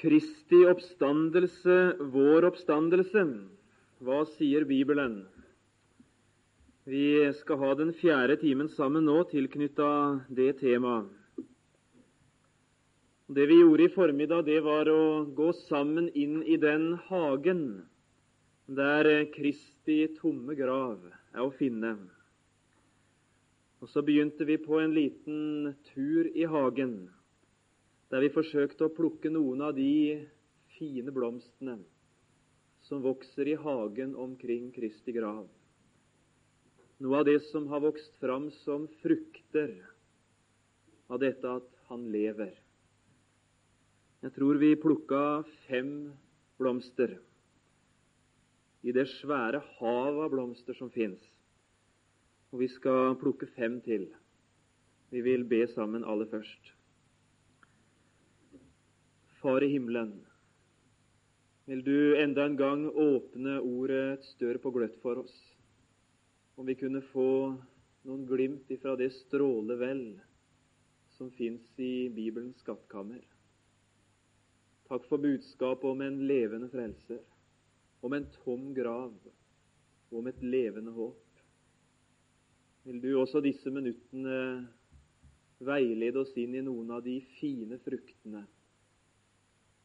Kristi oppstandelse, vår oppstandelse. Hva sier Bibelen? Vi skal ha den fjerde timen sammen nå tilknytta det temaet. Det vi gjorde i formiddag, det var å gå sammen inn i den hagen der Kristi tomme grav er å finne. Og så begynte vi på en liten tur i hagen, der vi forsøkte å plukke noen av de fine blomstene som vokser i hagen omkring Kristi grav. Noe av det som har vokst fram som frukter av dette at han lever. Jeg tror vi plukka fem blomster i det svære havet av blomster som fins. Og vi skal plukke fem til. Vi vil be sammen aller først. Far i himmelen, vil du enda en gang åpne ordets dør på gløtt for oss, om vi kunne få noen glimt ifra det stråle vel som fins i Bibelens skattkammer. Takk for budskapet om en levende frelser, om en tom grav og om et levende håp vil du også disse minuttene veilede oss inn i noen av de fine fruktene.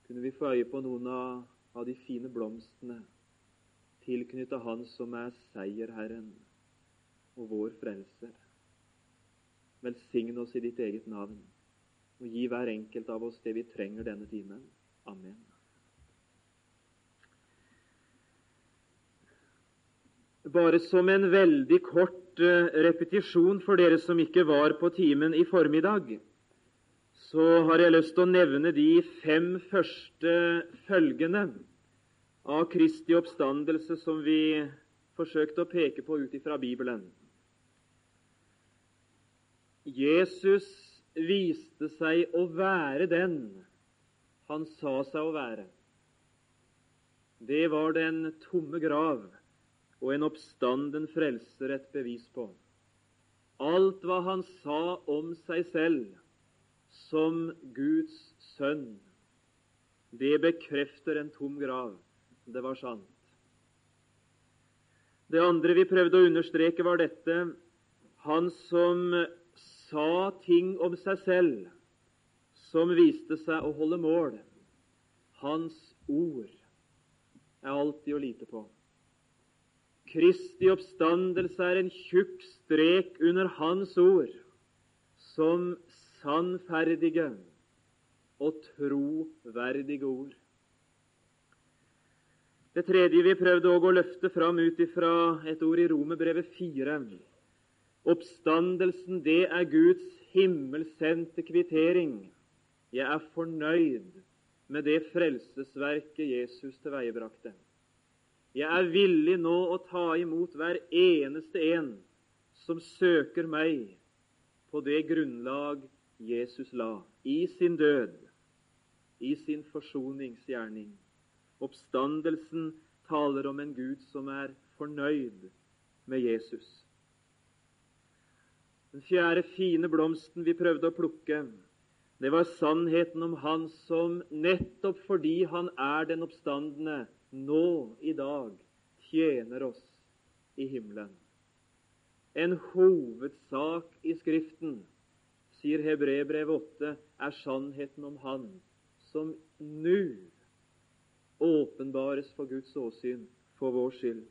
Kunne vi få øye på noen av, av de fine blomstene tilknyttet Han som er seierherren og vår frelser. Velsign oss i ditt eget navn, og gi hver enkelt av oss det vi trenger denne timen. Amen. Bare som en veldig kort Eh, repetisjon for dere som ikke var på timen i formiddag, så har jeg lyst til å nevne de fem første følgene av Kristi oppstandelse som vi forsøkte å peke på ut ifra Bibelen. Jesus viste seg å være den han sa seg å være. Det var den tomme grav og en oppstanden frelser et bevis på. Alt hva han sa om seg selv som Guds sønn, det bekrefter en tom grav. Det var sant. Det andre vi prøvde å understreke, var dette han som sa ting om seg selv som viste seg å holde mål. Hans ord er alltid å lite på. Kristi oppstandelse er en tjukk strek under Hans ord som sannferdige og troverdige ord. Det tredje vi prøvde å løfte fram ut ifra et ord i Romerbrevet 4. Oppstandelsen, det er Guds himmelsendte kvittering. Jeg er fornøyd med det frelsesverket Jesus tilveiebrakte. Jeg er villig nå å ta imot hver eneste en som søker meg på det grunnlag Jesus la i sin død, i sin forsoningsgjerning. Oppstandelsen taler om en Gud som er fornøyd med Jesus. Den fjerde fine blomsten vi prøvde å plukke, det var sannheten om Han som nettopp fordi Han er den oppstandende, nå i dag tjener oss i himmelen. En hovedsak i Skriften, sier Hebrebrev 8, er sannheten om Han som nå åpenbares for Guds åsyn for vår skyld.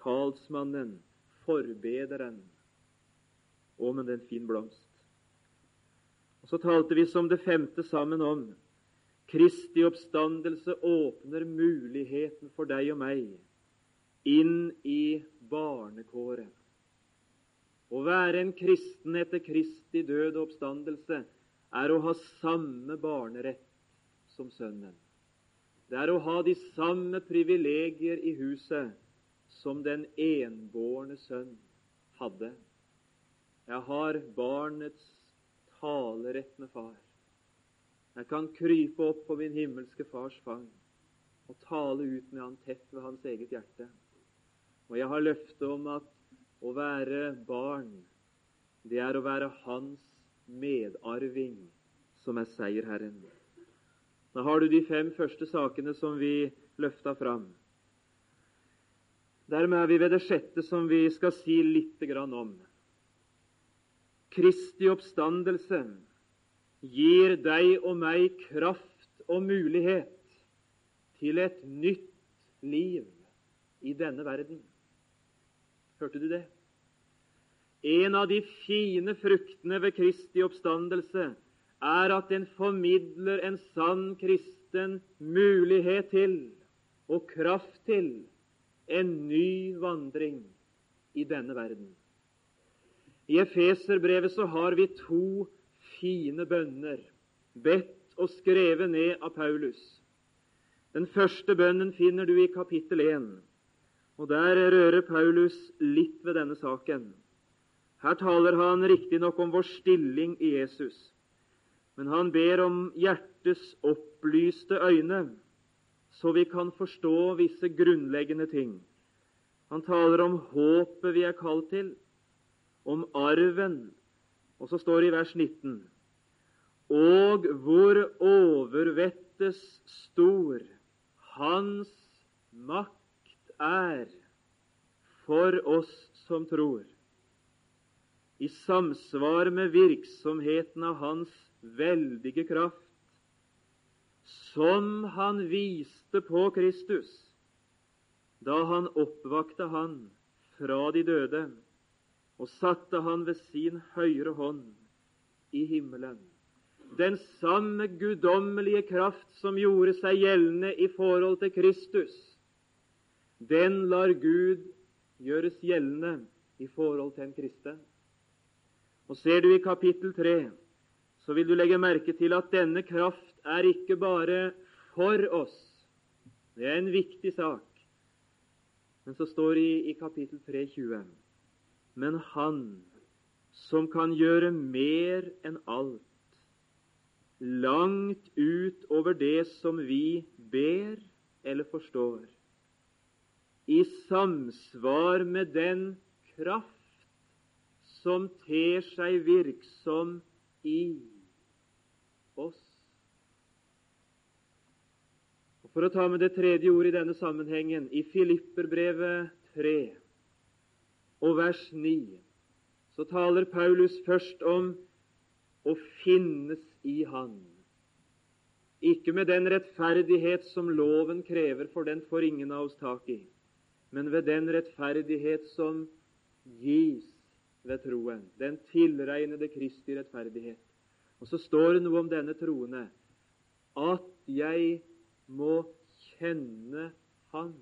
Talsmannen, forbederen. Å, men det er en fin blomst. Og Så talte vi som det femte sammen om Kristi oppstandelse åpner muligheten for deg og meg inn i barnekåret. Å være en kristen etter Kristi død og oppstandelse er å ha samme barnerett som sønnen. Det er å ha de samme privilegier i huset som den enbårne sønn hadde. Jeg har barnets talerett med far. Jeg kan krype opp på min himmelske Fars fang og tale ut med Han tett ved Hans eget hjerte. Og jeg har løftet om at å være barn, det er å være Hans medarving, som er seierherren. Da har du de fem første sakene som vi løfta fram. Dermed er vi ved det sjette som vi skal si litt om. Kristi oppstandelse gir deg og meg kraft og mulighet til et nytt liv i denne verden. Hørte du det? En av de fine fruktene ved Kristi oppstandelse er at den formidler en sann kristen mulighet til og kraft til en ny vandring i denne verden. I Efeserbrevet så har vi to fine bønner, bedt og skrevet ned av Paulus. Den første bønnen finner du i kapittel 1. Og Der rører Paulus litt ved denne saken. Her taler han riktignok om vår stilling i Jesus, men han ber om hjertets opplyste øyne, så vi kan forstå visse grunnleggende ting. Han taler om håpet vi er kalt til, om arven, og så står det i vers 19 Og hvor overvettes stor hans makt er for oss som tror, i samsvar med virksomheten av Hans veldige kraft, som Han viste på Kristus da Han oppvakte Han fra de døde og satte Han ved sin høyre hånd i himmelen. Den samme guddommelige kraft som gjorde seg gjeldende i forhold til Kristus, den lar Gud gjøres gjeldende i forhold til en kristen. Og Ser du i kapittel 3, så vil du legge merke til at denne kraft er ikke bare for oss. Det er en viktig sak. Men så står det i, i kapittel 3, 20, Men Han som kan gjøre mer enn alt, langt ut over det som vi ber eller forstår, i samsvar med den kraft som ter seg virksom i oss. Og For å ta med det tredje ordet i denne sammenhengen, i Filipperbrevet 3 og vers 9, så taler Paulus først om å finnes i Han. Ikke med den rettferdighet som loven krever, for den får ingen av oss tak i men ved den rettferdighet som gis ved troen. Den tilregnede Kristi rettferdighet. Og så står det noe om denne troende at jeg må kjenne Han.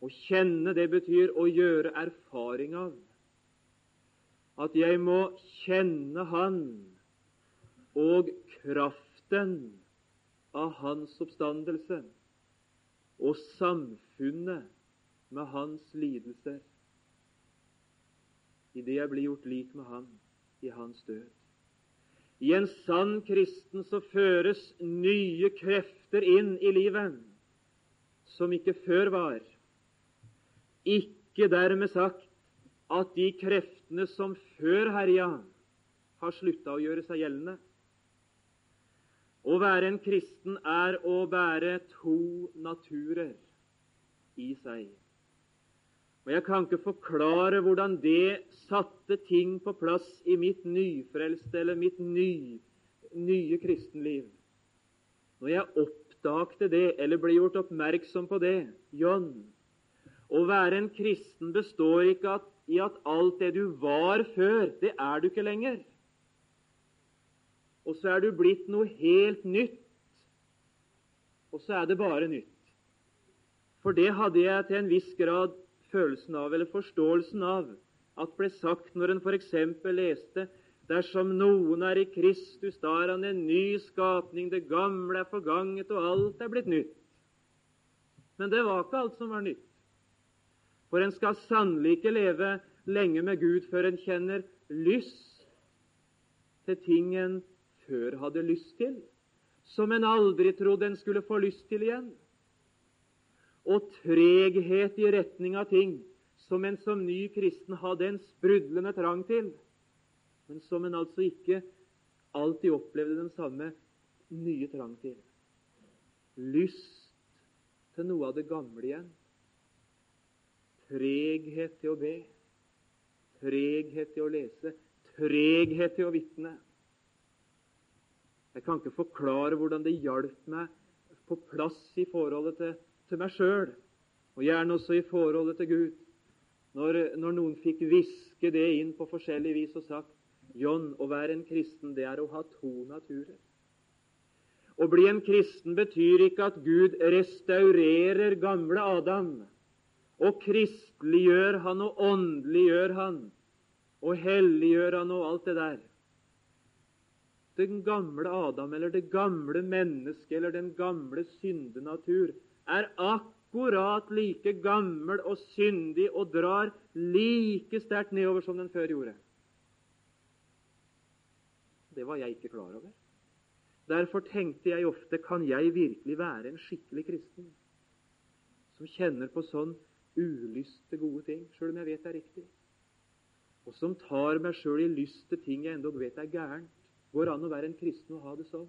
Å kjenne, det betyr å gjøre erfaring av. At jeg må kjenne Han og kraften av Hans oppstandelse og samfunnet med hans lidelser idet jeg blir gjort lik med ham i hans død. I en sann kristen så føres nye krefter inn i livet som ikke før var. Ikke dermed sagt at de kreftene som før herja, har slutta å gjøre seg gjeldende. Å være en kristen er å bære to naturer i seg. Og Jeg kan ikke forklare hvordan det satte ting på plass i mitt nyfrelste eller mitt ny, nye kristenliv. Når jeg oppdagte det, eller ble gjort oppmerksom på det John, å være en kristen består ikke i at alt det du var før, det er du ikke lenger og så er du blitt noe helt nytt. Og så er det bare nytt. For det hadde jeg til en viss grad følelsen av, eller forståelsen av, at ble sagt når en f.eks. leste Dersom noen er i Kristus, da er han en ny skapning, det gamle er forganget, og alt er blitt nytt. Men det var ikke alt som var nytt. For en skal sannelig ikke leve lenge med Gud før en kjenner lyst til ting en før hadde lyst til, som en aldri trodde en skulle få lyst til igjen. Og treghet i retning av ting som en som ny kristen hadde en sprudlende trang til, men som en altså ikke alltid opplevde den samme nye trang til. Lyst til noe av det gamle igjen. Treghet til å be. Treghet til å lese. Treghet til å vitne. Jeg kan ikke forklare hvordan det hjalp meg på plass i forholdet til, til meg sjøl, og gjerne også i forholdet til Gud, når, når noen fikk hviske det inn på forskjellig vis og sagt John, å være en kristen, det er å ha to naturer. Å bli en kristen betyr ikke at Gud restaurerer gamle Adam og kristeliggjør han og åndeliggjør han og helliggjør han og alt det der. Den gamle Adam eller det gamle mennesket eller den gamle syndenatur er akkurat like gammel og syndig og drar like sterkt nedover som den før gjorde. Det var jeg ikke klar over. Derfor tenkte jeg ofte kan jeg virkelig være en skikkelig kristen som kjenner på sånn ulyst til gode ting, sjøl om jeg vet det er riktig, og som tar meg sjøl i lyst til ting jeg endog vet er gærent. Går an å være en kristen og ha det sånn?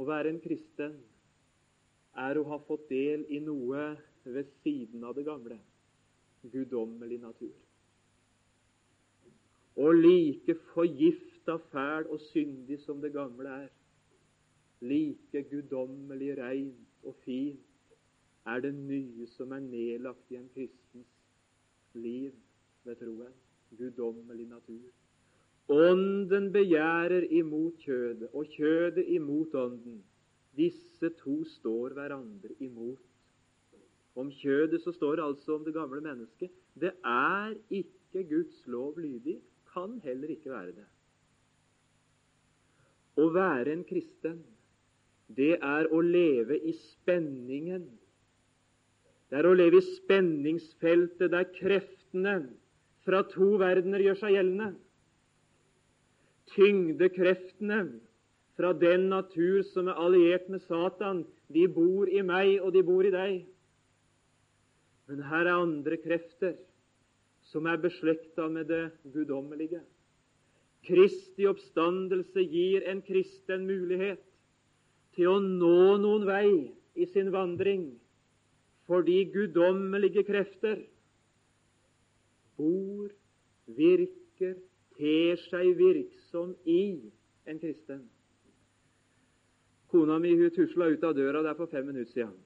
Å være en kristen er å ha fått del i noe ved siden av det gamle guddommelig natur. Og like forgifta, fæl og syndig som det gamle er, like guddommelig reint og fint er det nye som er nedlagt i en kristens liv ved troen. Guddommelig natur. Ånden begjærer imot kjødet, og kjødet imot ånden. Disse to står hverandre imot. Om kjødet så står det altså om det gamle mennesket. Det er ikke Guds lov lydig, kan heller ikke være det. Å være en kristen, det er å leve i spenningen. Det er å leve i spenningsfeltet der kreftene fra to verdener gjør seg gjeldende. Tyngdekreftene fra den natur som er alliert med Satan, de bor i meg, og de bor i deg. Men her er andre krefter som er beslekta med det guddommelige. Kristi oppstandelse gir en kristen mulighet til å nå noen vei i sin vandring, fordi guddommelige krefter bor, virker, ter seg virksom i en kristen. Kona mi hun tusla ut av døra der for fem minutter siden.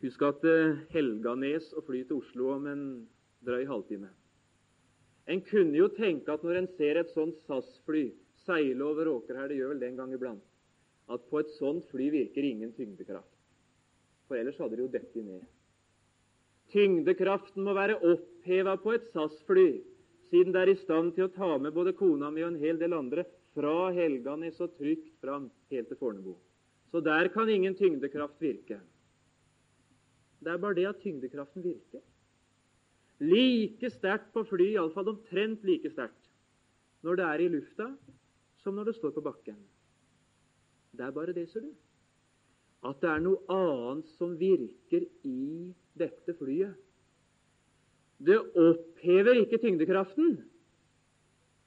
Hun skal til Helganes og fly til Oslo om en drøy halvtime. En kunne jo tenke at når en ser et sånt SAS-fly seile over åker det gjør vel det en gang iblant, at på et sånt fly virker ingen tyngdekraft. For ellers hadde det jo dette ned. Tyngdekraften må være oppheva på et SAS-fly siden det er i stand til å ta med både kona mi og en hel del andre fra Helganes og trygt fram helt til Fornebu. Så der kan ingen tyngdekraft virke. Det er bare det at tyngdekraften virker. Like sterkt på fly, iallfall omtrent like sterkt, når det er i lufta som når det står på bakken. Det er bare det, ser du. At det er noe annet som virker i dette flyet det opphever ikke tyngdekraften,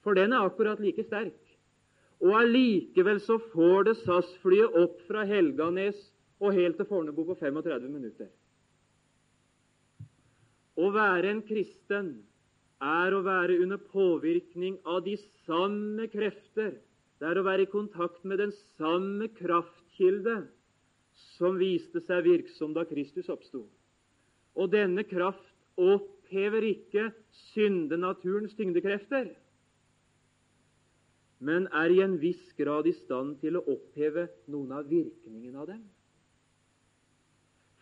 for den er akkurat like sterk. Og allikevel så får det SAS-flyet opp fra Helganes og helt til Fornebu på 35 minutter. Å være en kristen er å være under påvirkning av de samme krefter. Det er å være i kontakt med den samme kraftkilde som viste seg virksom da Kristus oppsto. Og denne kraft opp opphever ikke syndenaturens tyngdekrefter, men er i en viss grad i stand til å oppheve noen av virkningene av dem.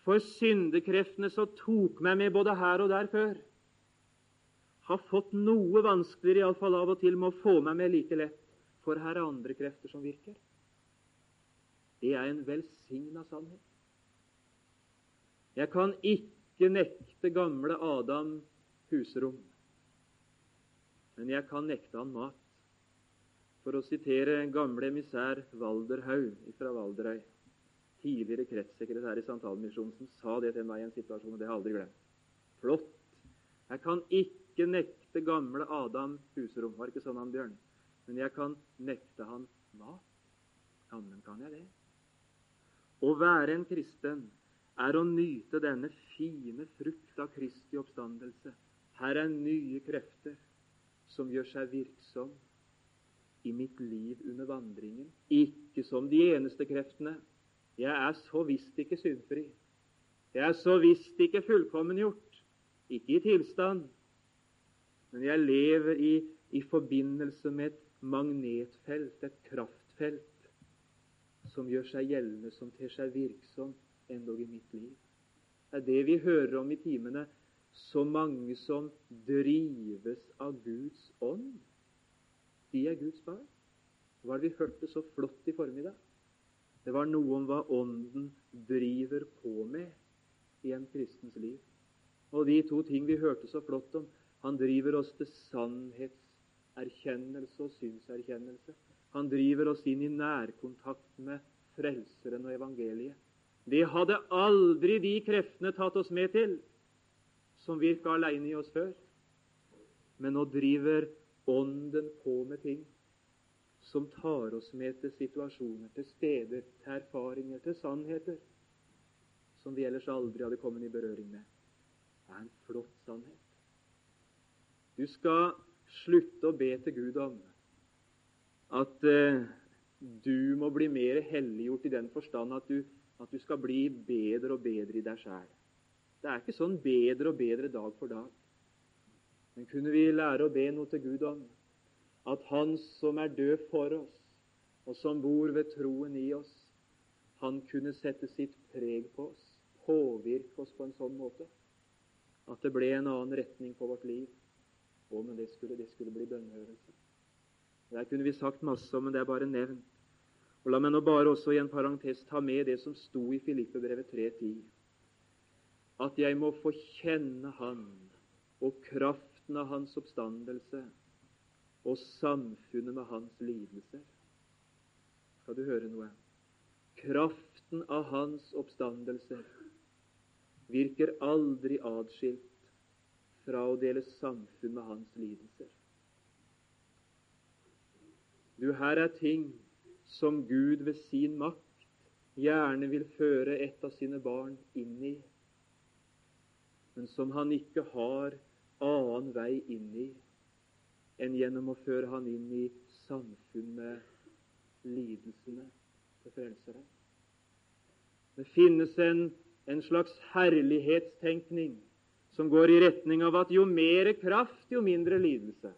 For syndekreftene som tok meg med både her og der før, har fått noe vanskeligere iallfall av og til med å få meg med like lett, for her er andre krefter som virker. Det er en velsigna sannhet. Jeg kan ikke ikke nekte gamle Adam husrom, men jeg kan nekte han mat. For å sitere gamle emissær Valderhaug fra Valderøy, tidligere kretssekretær i Santalmisjonen, som sa det til meg i en situasjon, og det har jeg aldri glemt. Flott! Jeg kan ikke nekte gamle Adam husrom. Var ikke sånn han, Bjørn? men jeg kan nekte han mat. Jammen kan jeg det. Å være en kristen er å nyte denne fine frukt av Kristi oppstandelse. Her er nye krefter som gjør seg virksom i mitt liv under vandringen. Ikke som de eneste kreftene. Jeg er så visst ikke syndfri. Jeg er så visst ikke fullkommengjort. Ikke i tilstand. Men jeg lever i, i forbindelse med et magnetfelt, et kraftfelt, som gjør seg gjeldende, som ter seg virksom endog i mitt liv. Det er det vi hører om i timene. Så mange som drives av Guds ånd. De er Guds barn. Hva har vi hørt det så flott i formiddag? Det var noe om hva Ånden driver på med i en kristens liv. Og de to ting vi hørte så flott om Han driver oss til sannhetserkjennelse og synserkjennelse. Han driver oss inn i nærkontakt med Frelseren og evangeliet. Det hadde aldri de kreftene tatt oss med til som virka aleine i oss før. Men nå driver Ånden på med ting som tar oss med til situasjoner, til steder, til erfaringer, til sannheter som vi ellers aldri hadde kommet i berøring med. Det er en flott sannhet. Du skal slutte å be til Gud om at eh, du må bli mer helliggjort i den forstand at du, at du skal bli bedre og bedre i deg sjæl. Det er ikke sånn bedre og bedre dag for dag. Men kunne vi lære å be noe til Gud om at Han som er død for oss, og som bor ved troen i oss, han kunne sette sitt preg på oss, påvirke oss på en sånn måte at det ble en annen retning på vårt liv. Å, men det skulle, det skulle bli bønnhørelse. Der kunne vi sagt masse om, men det er bare nevnt. Og La meg nå bare også i en parentes ta med det som sto i Filippebrevet 3.10. At jeg må få kjenne Han og kraften av Hans oppstandelse og samfunnet med Hans lidelser. Skal du høre noe? Kraften av Hans oppstandelse virker aldri atskilt fra å dele samfunn med Hans lidelser. Du, her er ting som Gud ved sin makt gjerne vil føre et av sine barn inn i, men som han ikke har annen vei inn i enn gjennom å føre han inn i samfunn med lidelsene til Frelseren. Det finnes en, en slags herlighetstenkning som går i retning av at jo mer kraft, jo mindre lidelse.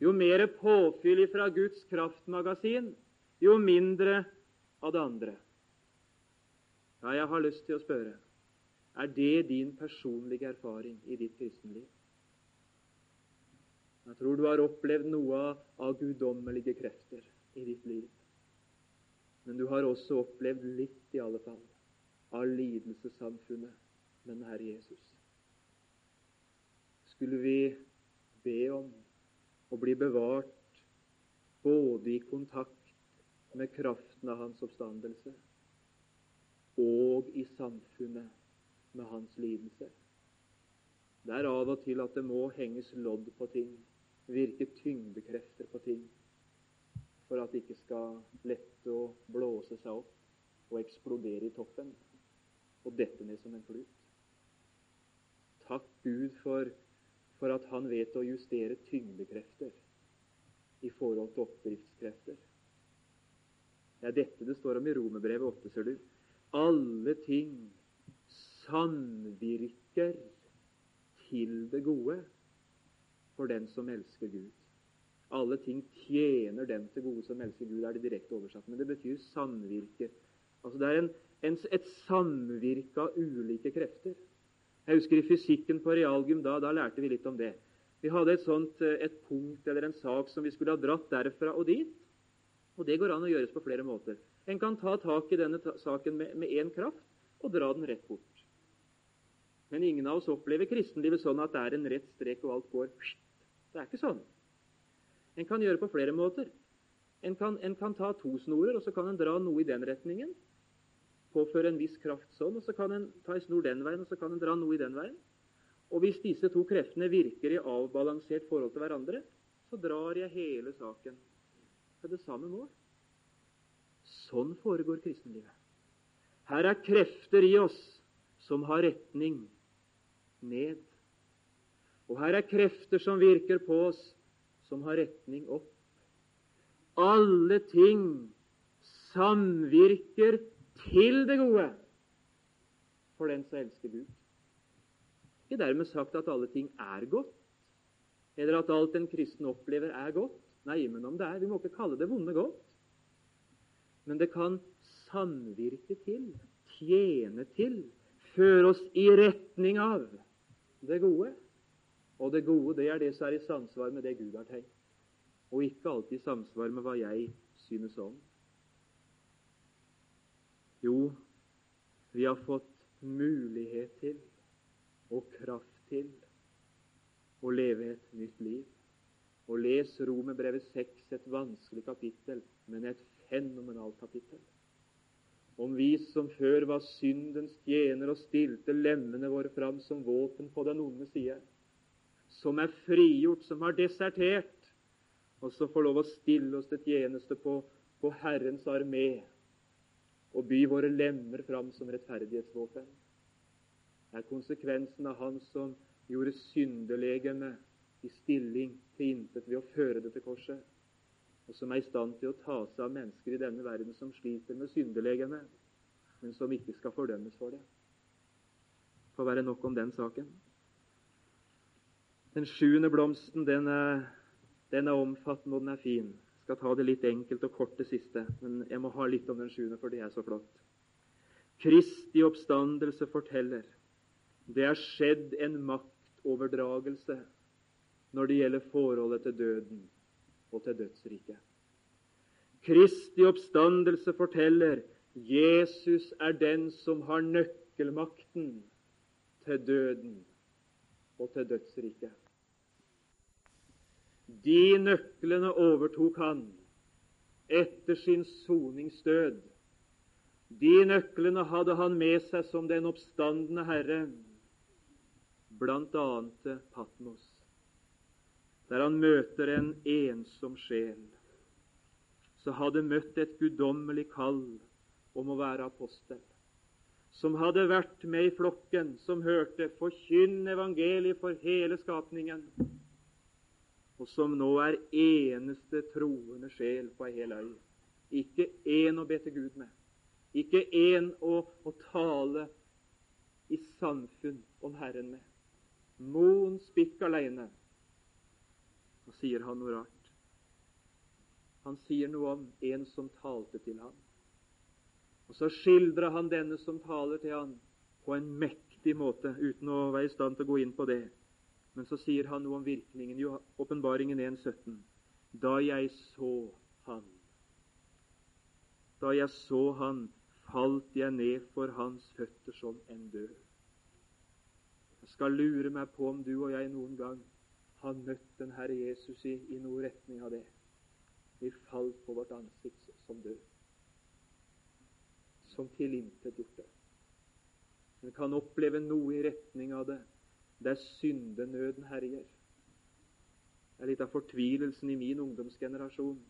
Jo mer påfyll fra Guds kraftmagasin, jo mindre av det andre. Ja, jeg har lyst til å spørre er det din personlige erfaring i ditt kristenliv? Jeg tror du har opplevd noe av guddommelige krefter i ditt liv. Men du har også opplevd litt, i alle fall, av lidelsessamfunnet med den Herre Jesus. Skulle vi be om å bli bevart både i kontakt med kraften av hans oppstandelse og i samfunnet med hans lidelse. Det er av og til at det må henges lodd på ting, virke tyngdekrefter på ting, for at det ikke skal lette å blåse seg opp og eksplodere i toppen og dette ned som en flut. Takk Gud for for at han vet å justere tyngdekrefter i forhold til oppdriftskrefter. Det er dette det står om i Romerbrevet 8, ser du. Alle ting samvirker til det gode for den som elsker Gud. Alle ting tjener dem til gode som elsker Gud, er det direkte oversatt. Men det betyr samvirke. Altså Det er en, en, et samvirke av ulike krefter. Jeg husker i fysikken på realgym da, da lærte vi litt om det. Vi hadde et sånt eh, et punkt eller en sak som vi skulle ha dratt derfra og dit. Og det går an å gjøres på flere måter. En kan ta tak i denne saken med én kraft og dra den rett bort. Men ingen av oss opplever kristenlivet sånn at det er en rett strek, og alt går Det er ikke sånn. En kan gjøre på flere måter. En kan, en kan ta to snorer, og så kan en dra noe i den retningen påføre en viss kraft sånn, og så kan en ta en snor den veien, og så kan en dra noe i den veien. Og hvis disse to kreftene virker i avbalansert forhold til hverandre, så drar jeg hele saken til det samme mål. Sånn foregår kristenlivet. Her er krefter i oss som har retning ned. Og her er krefter som virker på oss, som har retning opp. Alle ting samvirker til det gode for den som elsker Gud. Ikke dermed sagt at alle ting er godt, eller at alt en kristen opplever, er godt. Nei, men om det er Vi må ikke kalle det vonde godt. Men det kan samvirke til, tjene til, føre oss i retning av det gode. Og det gode, det er det som er i samsvar med det Gud har tenkt, og ikke alltid i samsvar med hva jeg synes om. Jo, vi har fått mulighet til og kraft til å leve et nytt liv. Og les Romerbrevet 6, et vanskelig kapittel, men et fenomenalt kapittel. Om vi som før var syndens tjener og stilte lemmene våre fram som våpen på den onde side, som er frigjort, som har desertert, og så får lov å stille oss til tjeneste på, på Herrens armé og by våre lemmer fram som rettferdighetsvåpen. Er konsekvensen av Han som gjorde syndelegeme i stilling til intet ved å føre det til korset, og som er i stand til å ta seg av mennesker i denne verden som sliter med syndelegene, men som ikke skal fordømmes for det. Får være nok om den saken. Den sjuende blomsten den er, den er omfattende, og den er fin. Jeg skal ta det litt enkelt og kort det siste, men jeg må ha litt om den sjuende, for det er så flott. Kristi oppstandelse forteller det er skjedd en maktoverdragelse når det gjelder forholdet til døden og til dødsriket. Kristi oppstandelse forteller Jesus er den som har nøkkelmakten til døden og til dødsriket. De nøklene overtok han etter sin soningsdød. De nøklene hadde han med seg som den oppstandende Herre, bl.a. til Patmos, der han møter en ensom sjel som hadde møtt et guddommelig kall om å være apostel, som hadde vært med i flokken, som hørte 'forkynn evangeliet for hele skapningen', og som nå er eneste troende sjel på ei hel øy. Ikke én å be til Gud med, ikke én å, å tale i samfunn om Herren med. Moen spikk aleine. Sier han noe rart. Han sier noe om en som talte til ham. Og Så skildrer han denne som taler til ham, på en mektig måte, uten å være i stand til å gå inn på det. Men så sier han noe om virkningen. Jo, Åpenbaringen 1,17. Da jeg så han, da jeg så han, falt jeg ned for hans føtter som en død. Jeg skal lure meg på om du og jeg noen gang har møtt den Herre Jesus i, i noe retning av det. Vi falt på vårt ansikt som død, som tilintetgjorte. Vi kan oppleve noe i retning av det der syndenøden herjer. Det er litt av fortvilelsen i min ungdomsgenerasjon.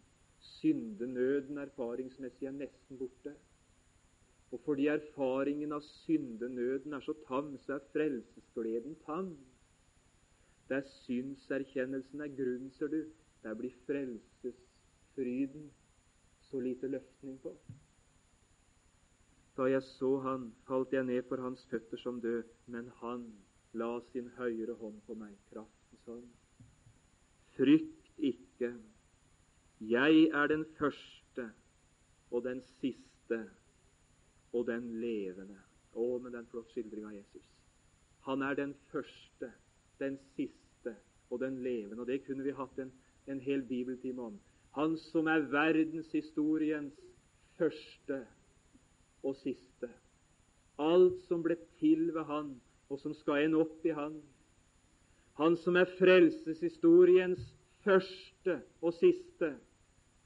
Syndenøden erfaringsmessig er nesten borte. Og fordi erfaringen av syndenøden er så tam, så er frelsesgleden tam. Der synserkjennelsen er grunn, ser du, der blir frelsesfryden så lite løftning på. Da jeg så han, falt jeg ned for hans føtter som død, men han la sin høyre hånd på meg, kraftens hånd. Frykt ikke, jeg er den første og den siste og den levende. Å, men den flott skildring av Jesus. Han er den første, den siste og den levende. Og det kunne vi hatt en, en hel bibeltime om. Han som er verdenshistoriens første og siste. Alt som ble til ved Han, og som skal ende opp i Han. Han som er frelseshistoriens første og siste.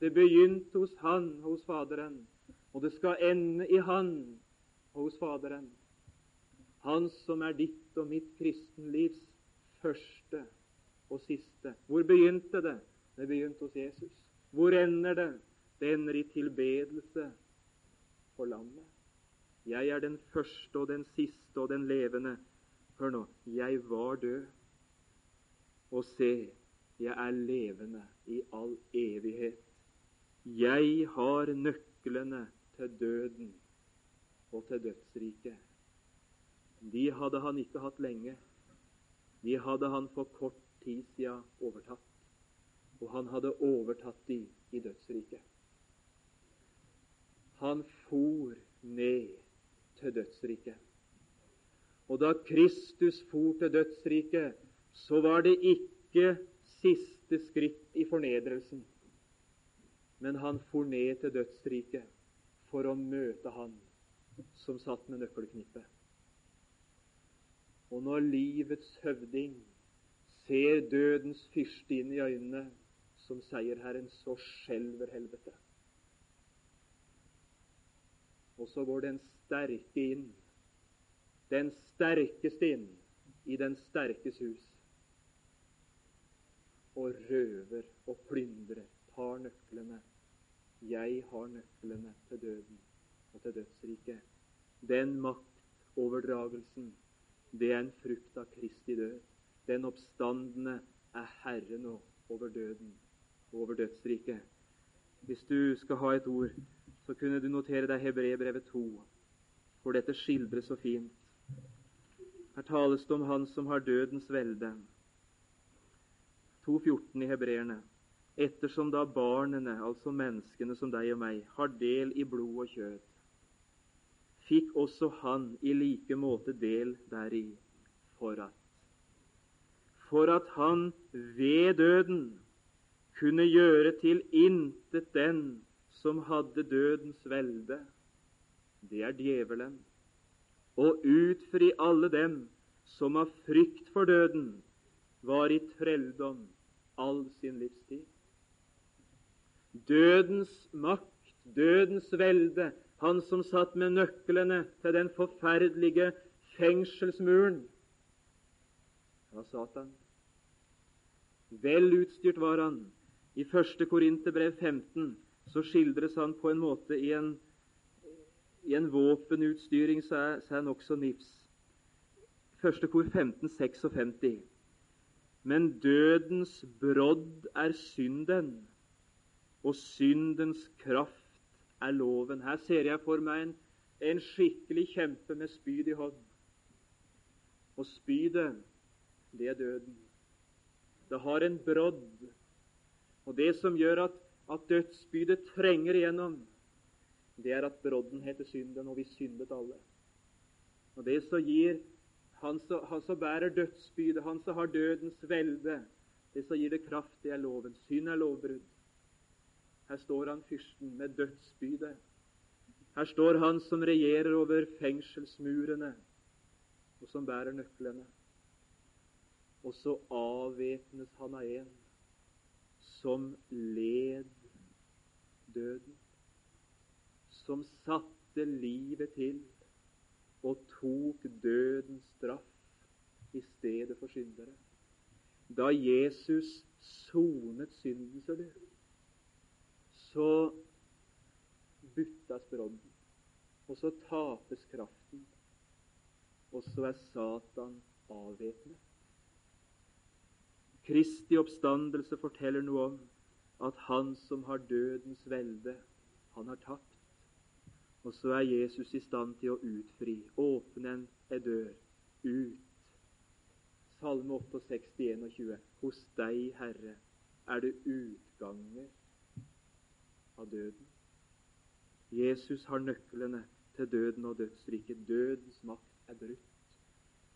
Det begynte hos Han, hos Faderen og det skal ende i Han hos Faderen. Han som er ditt og mitt kristenlivs første og siste. Hvor begynte det? Det begynte hos Jesus. Hvor ender det? Det ender i tilbedelse for landet. Jeg er den første og den siste og den levende. Hør nå. Jeg var død, og se, jeg er levende i all evighet. Jeg har nøklene til døden og til dødsriket. De hadde han ikke hatt lenge. De hadde han for kort tid siden overtatt. Og han hadde overtatt de i dødsriket. Han for ned til dødsriket. Og da Kristus for til dødsriket, så var det ikke siste skritt i fornedrelsen, men han for ned til dødsriket for å møte han som satt med nøkkelknippet. Og når livets høvding ser dødens fyrste inn i øynene som seierherren, så skjelver helvete. Og så går den sterke inn, den sterkeste inn, i den sterkes hus og røver og plyndrer, tar nøklene. Jeg har nøklene til døden og til dødsriket. Den maktoverdragelsen, det er en frukt av Kristi død. Den oppstandende er Herre nå over døden og over dødsriket. Hvis du skal ha et ord, så kunne du notere deg Hebrebrevet 2, for dette skildres så fint. Her tales det om Han som har dødens velde. 2.14 i Hebreerne. Ettersom da barnene, altså menneskene som deg og meg, har del i blod og kjød, fikk også han i like måte del deri, for at for at han ved døden kunne gjøre til intet den som hadde dødens velde, det er djevelen, og utfri alle dem som av frykt for døden var i trelldom all sin livstid. Dødens makt, dødens velde, han som satt med nøklene til den forferdelige fengselsmuren, var Satan. Vel utstyrt var han. I 1. Korinterbrev 15 så skildres han på en måte i en, i en våpenutstyring så er, så er nokså nifs. 1. kor 15, 56. Men dødens brodd er synden, og syndens kraft er loven. Her ser jeg for meg en, en skikkelig kjempe med spyd i hånd. Og spydet, det er døden. Det har en brodd. Og det som gjør at, at dødsbydet trenger igjennom, det er at brodden heter synden, og vi syndet alle. Og det som gir han som bærer dødsbydet, han som har dødens velde, det som gir det kraft, det er loven. Synd er lovbrudd. Her står han fyrsten med dødsbydet. Her står han som regjerer over fengselsmurene, og som bærer nøklene. Og så avvæpnes han av en som led døden, som satte livet til og tok dødens straff i stedet for syndere. Da Jesus sonet synden, ser du, så byttes brodden, og så tapes kraften, og så er Satan avvæpnet. Kristi oppstandelse forteller noe om at han som har dødens velde, han har tapt. Og så er Jesus i stand til å utfri, åpne en dør, ut. Salme 68, 21. Hos deg, Herre, er det utganger av døden. Jesus har nøklene til døden og dødsriket. Dødens makt er brutt.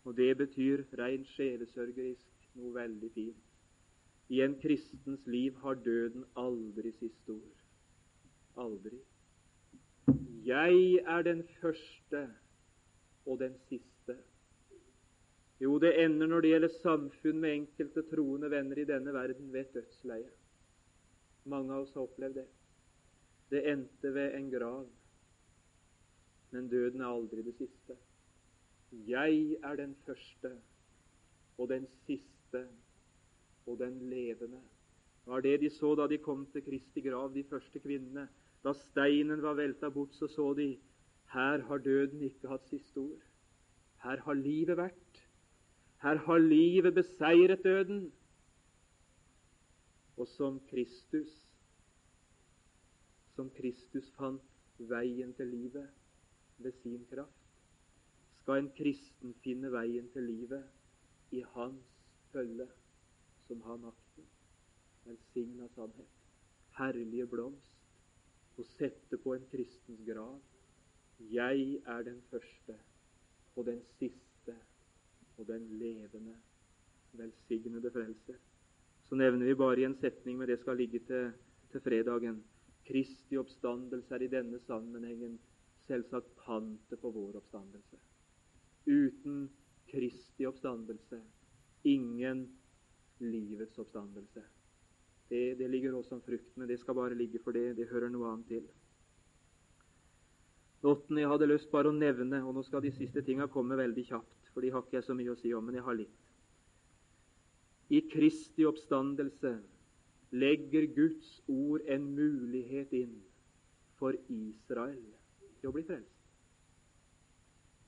Og det betyr rein sjelesørgerisk noe veldig fint. I en kristens liv har døden aldri siste ord. Aldri. Jeg er den første og den siste. Jo, det ender når det gjelder samfunn med enkelte troende venner i denne verden, ved dødsleie. Mange av oss har opplevd det. Det endte ved en grav. Men døden er aldri det siste. Jeg er den første og den siste og den levende. var det de så da de kom til Kristi grav, de første kvinnene. Da steinen var velta bort, så så de her har døden ikke hatt siste ord. Her har livet vært. Her har livet beseiret døden. Og som Kristus, som Kristus fant veien til livet ved sin kraft, skal en kristen finne veien til livet i hans følge, som har makten. Velsigna sannhet. Herlige blomst å sette på en kristens grav. Jeg er den første og den siste og den levende, velsignede frelser. Så nevner vi bare i en setning, men det skal ligge til, til fredagen. Kristi oppstandelse er i denne sammenhengen selvsagt pantet på vår oppstandelse. Uten Kristi oppstandelse ingen livets oppstandelse. Det, det ligger også som frukt, men det skal bare ligge for det. Det hører noe annet til. Åttende jeg hadde lyst bare å nevne, og nå skal de siste tinga komme veldig kjapt, for de har ikke jeg så mye å si om, men jeg har litt. I Kristi oppstandelse legger Guds ord en mulighet inn for Israel til å bli frelst.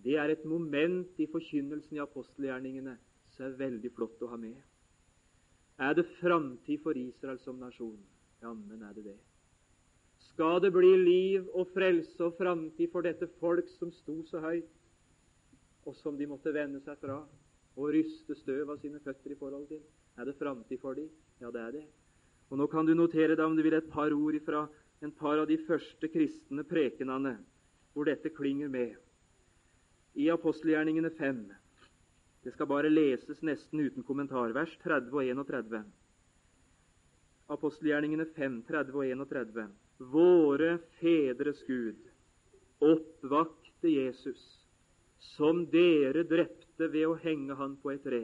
Det er et moment i forkynnelsen i apostelgjerningene som er det veldig flott å ha med. Er det framtid for Israel som nasjon? Jammen er det det. Skal det bli liv og frelse og framtid for dette folk som sto så høyt, og som de måtte vende seg fra og ryste støv av sine føtter i forhold til? Er det framtid for dem? Ja, det er det. Og Nå kan du notere deg om du vil et par ord fra en par av de første kristne prekenene hvor dette klinger med. I apostelgjerningene 5. Det skal bare leses nesten uten kommentarvers 30 og 31. Apostelgjerningene 5, 30 og 31. Våre fedres Gud oppvakte Jesus, som dere drepte ved å henge han på et tre.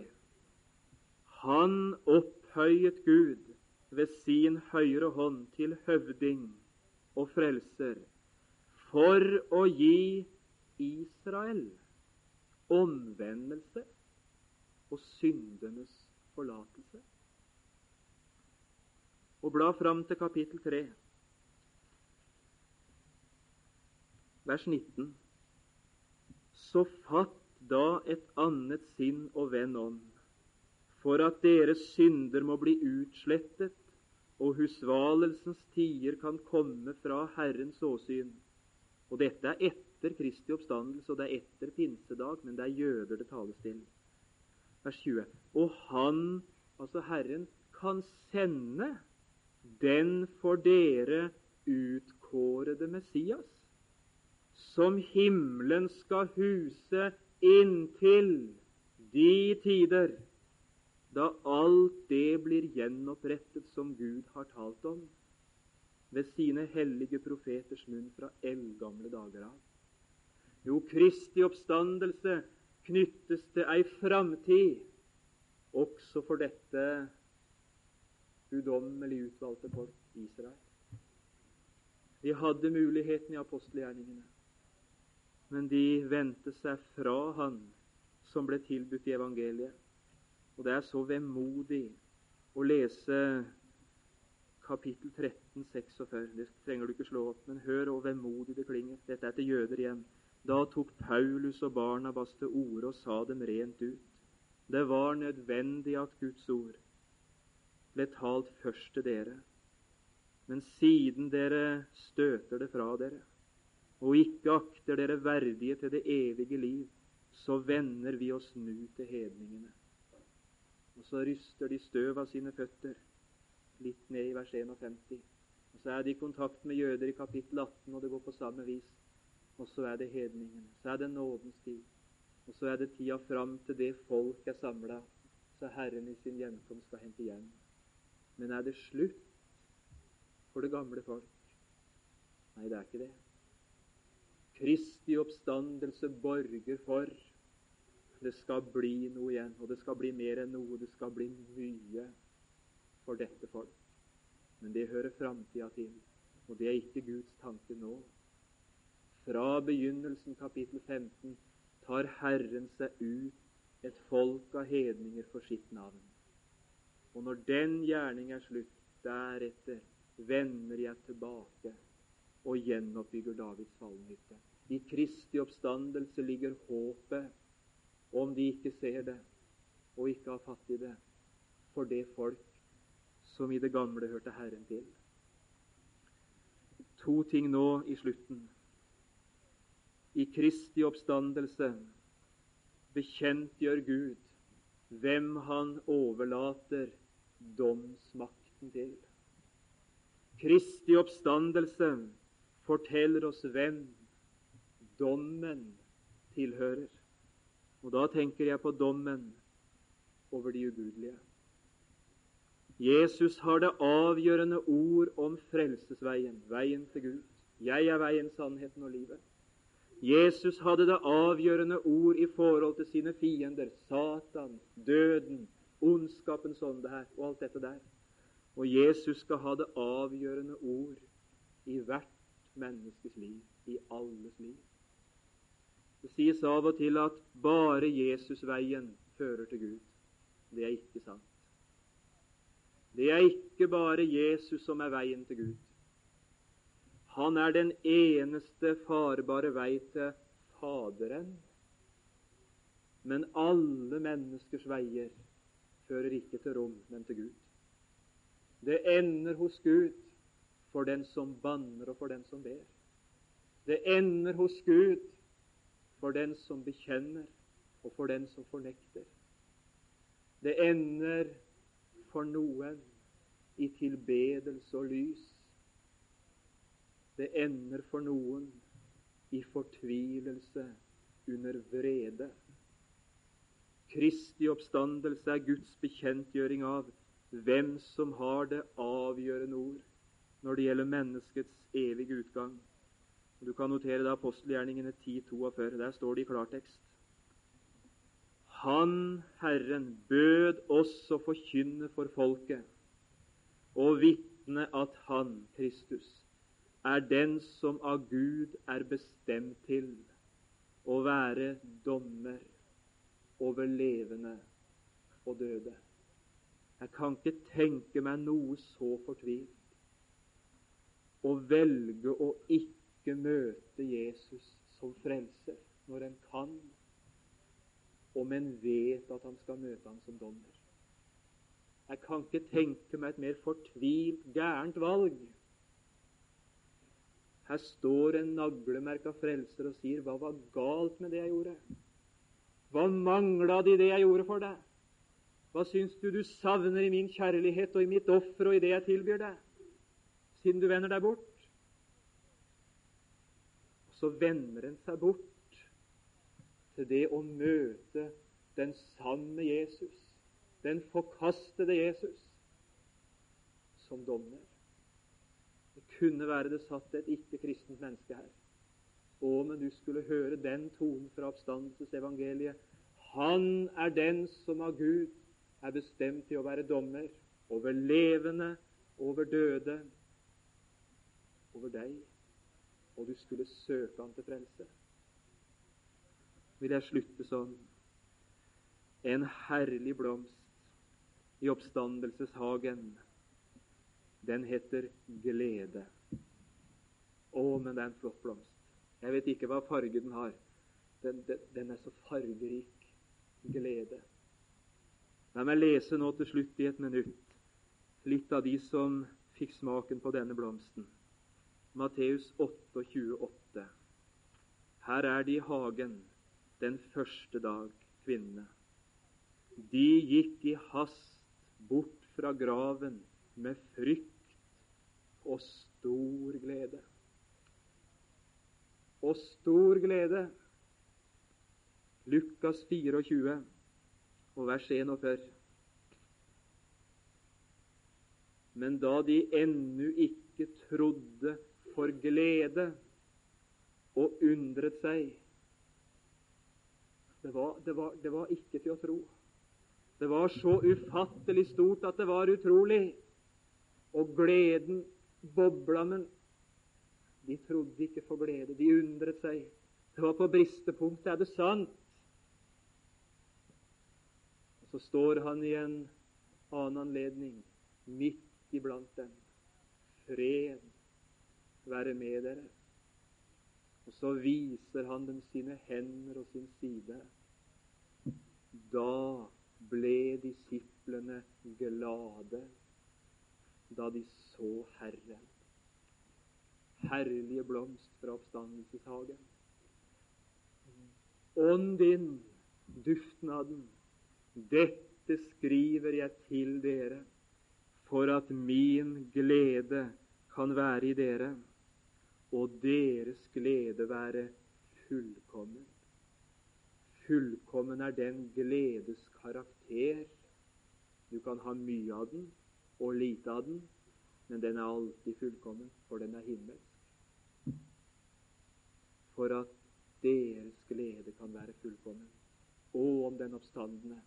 Han opphøyet Gud ved sin høyre hånd til høvding og frelser for å gi Israel omvendelse og syndenes forlatelse. Og bla fram til kapittel 3. vers 19. Så fatt da et annet sinn og vend ånd, for at deres synder må bli utslettet, og husvalelsens tider kan komme fra Herrens åsyn. Og dette er etter Kristi oppstandelse, og det er etter pinsedag, men det er jøder det tales til. Vers 20. Og Han, altså Herren, kan sende den for dere utkårede Messias som himmelen skal huse inntil de tider da alt det blir gjenopprettet som Gud har talt om ved sine hellige profeters munn fra eldgamle dager av. Jo, Kristi oppstandelse knyttes til ei framtid også for dette guddommelig utvalgte folk, Israel. De hadde muligheten i apostelgjerningene men de vendte seg fra Han som ble tilbudt i evangeliet. Og det er så vemodig å lese kapittel 13, 46. Det trenger du ikke slå opp, men hør hvor vemodig det klinger. Dette er til jøder igjen. Da tok Paulus og Barnabas til orde og sa dem rent ut. Det var nødvendig at Guds ord ble talt først til dere. Men siden dere støter det fra dere, og ikke akter dere verdige til det evige liv, så vender vi oss nu til hedningene. Og så ryster de støv av sine føtter, litt ned i vers 51. Og så er de i kontakt med jøder i kapittel 18, og det går på samme vis. Og så er det hedningene. Så er det nådens tid. Og så er det tida fram til det folk er samla, så Herren i sin gjenkomst skal hente hjem. Men er det slutt for det gamle folk? Nei, det er ikke det. Kristi oppstandelse borger for det skal bli noe igjen, og det skal bli mer enn noe. Det skal bli mye for dette folk. Men det hører framtida til, og det er ikke Guds tanke nå. Fra begynnelsen, kapittel 15, tar Herren seg ut et folk av hedninger for sitt navn. Og når den gjerning er slutt, deretter vender jeg tilbake og gjenoppbygger Davids fallenhytte. I Kristi oppstandelse ligger håpet, om de ikke ser det og ikke har fatt i det, for det folk som i det gamle hørte Herren til. To ting nå i slutten. I Kristi oppstandelse bekjentgjør Gud hvem Han overlater domsmakten til. Kristi oppstandelse forteller oss hvem dommen tilhører. Og da tenker jeg på dommen over de ugudelige. Jesus har det avgjørende ord om frelsesveien, veien til Gud. Jeg er veien, sannheten og livet. Jesus hadde det avgjørende ord i forhold til sine fiender, Satan, døden, ondskapens ånde her og alt dette der. Og Jesus skal ha det avgjørende ord i hvert menneskes liv, i alles liv. Det sies av og til at bare Jesusveien fører til Gud. Det er ikke sant. Det er ikke bare Jesus som er veien til Gud. Han er den eneste farbare vei til Faderen. Men alle menneskers veier fører ikke til rom, men til Gud. Det ender hos Gud for den som banner, og for den som ber. Det ender hos Gud for den som bekjenner, og for den som fornekter. Det ender for noen i tilbedelse og lys. Det ender for noen i fortvilelse under vrede. Kristi oppstandelse er Guds bekjentgjøring av hvem som har det avgjørende ord når det gjelder menneskets evige utgang. Du kan notere det apostelgjerningene 10.42. Der står det i klartekst. Han, Herren, bød oss å forkynne for folket og vitne at Han, Kristus, er den som av Gud er bestemt til å være dommer over levende og døde. Jeg kan ikke tenke meg noe så fortvilt å velge å ikke møte Jesus som frelser når en kan, om en vet at han skal møte ham som dommer. Jeg kan ikke tenke meg et mer fortvilt gærent valg. Her står en naglemerka frelser og sier, 'Hva var galt med det jeg gjorde?' 'Hva mangla det i det jeg gjorde for deg?' Hva syns du du savner i min kjærlighet og i mitt offer og i det jeg tilbyr deg, siden du vender deg bort? Og så vender en seg bort til det å møte den sanne Jesus, den forkastede Jesus, som dommer. Kunne være det satt et ikke-kristent menneske her. Å, men du skulle høre den tonen fra oppstandelsesevangeliet. Han er den som av Gud er bestemt til å være dommer over levende, over døde, over deg, og du skulle søke Han til frelse. Vil jeg slutte sånn? En herlig blomst i oppstandelseshagen, den heter glede. Å, men det er en flott blomst. Jeg vet ikke hva farge den har. Den, den, den er så fargerik. Glede. La meg lese nå til slutt i et minutt litt av de som fikk smaken på denne blomsten. Matteus 28. Her er de i hagen den første dag, kvinnene. De gikk i hast bort fra graven med frykt og stor glede. Og stor glede. Lukas 24 og vers 41. Men da de ennu ikke trodde for glede og undret seg det var, det, var, det var, ikke til å tro. Det var så ufattelig stort at det var utrolig. Og gleden bobla, men de trodde ikke for glede. De undret seg. Det var på bristepunktet. Er det sant? Og Så står han i en annen anledning midt iblant dem. Fred være med dere. Og så viser han dem sine hender og sin side. Da ble disiplene glade da de så Herren. Herlige blomst fra oppstandelseshagen. Ånd din, duften av den, dette skriver jeg til dere for at min glede kan være i dere, og deres glede være fullkommen. Fullkommen er den gledes karakter. Du kan ha mye av den og lite av den, men den er alltid fullkommen, for den er himmelsk. For at deres glede kan være fullkommen. Og om den oppstandende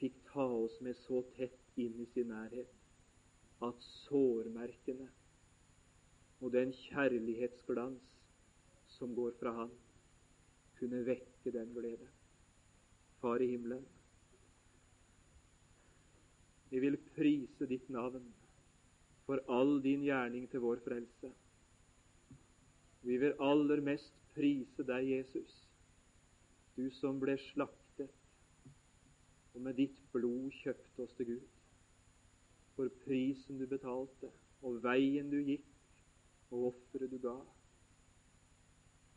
fikk ta oss med så tett inn i sin nærhet at sårmerkene og den kjærlighetsglans som går fra Han, kunne vekke den glede. Far i himmelen, vi vil prise ditt navn for all din gjerning til vår frelse. Vi vil aller mest prise deg, Jesus, du som ble slaktet og med ditt blod kjøpte oss til Gud. For prisen du betalte, og veien du gikk, og offeret du ga.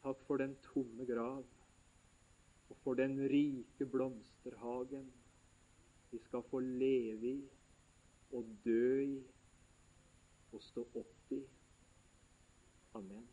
Takk for den tomme grav, og for den rike blomsterhagen vi skal få leve i og dø i og stå opp i. Amen.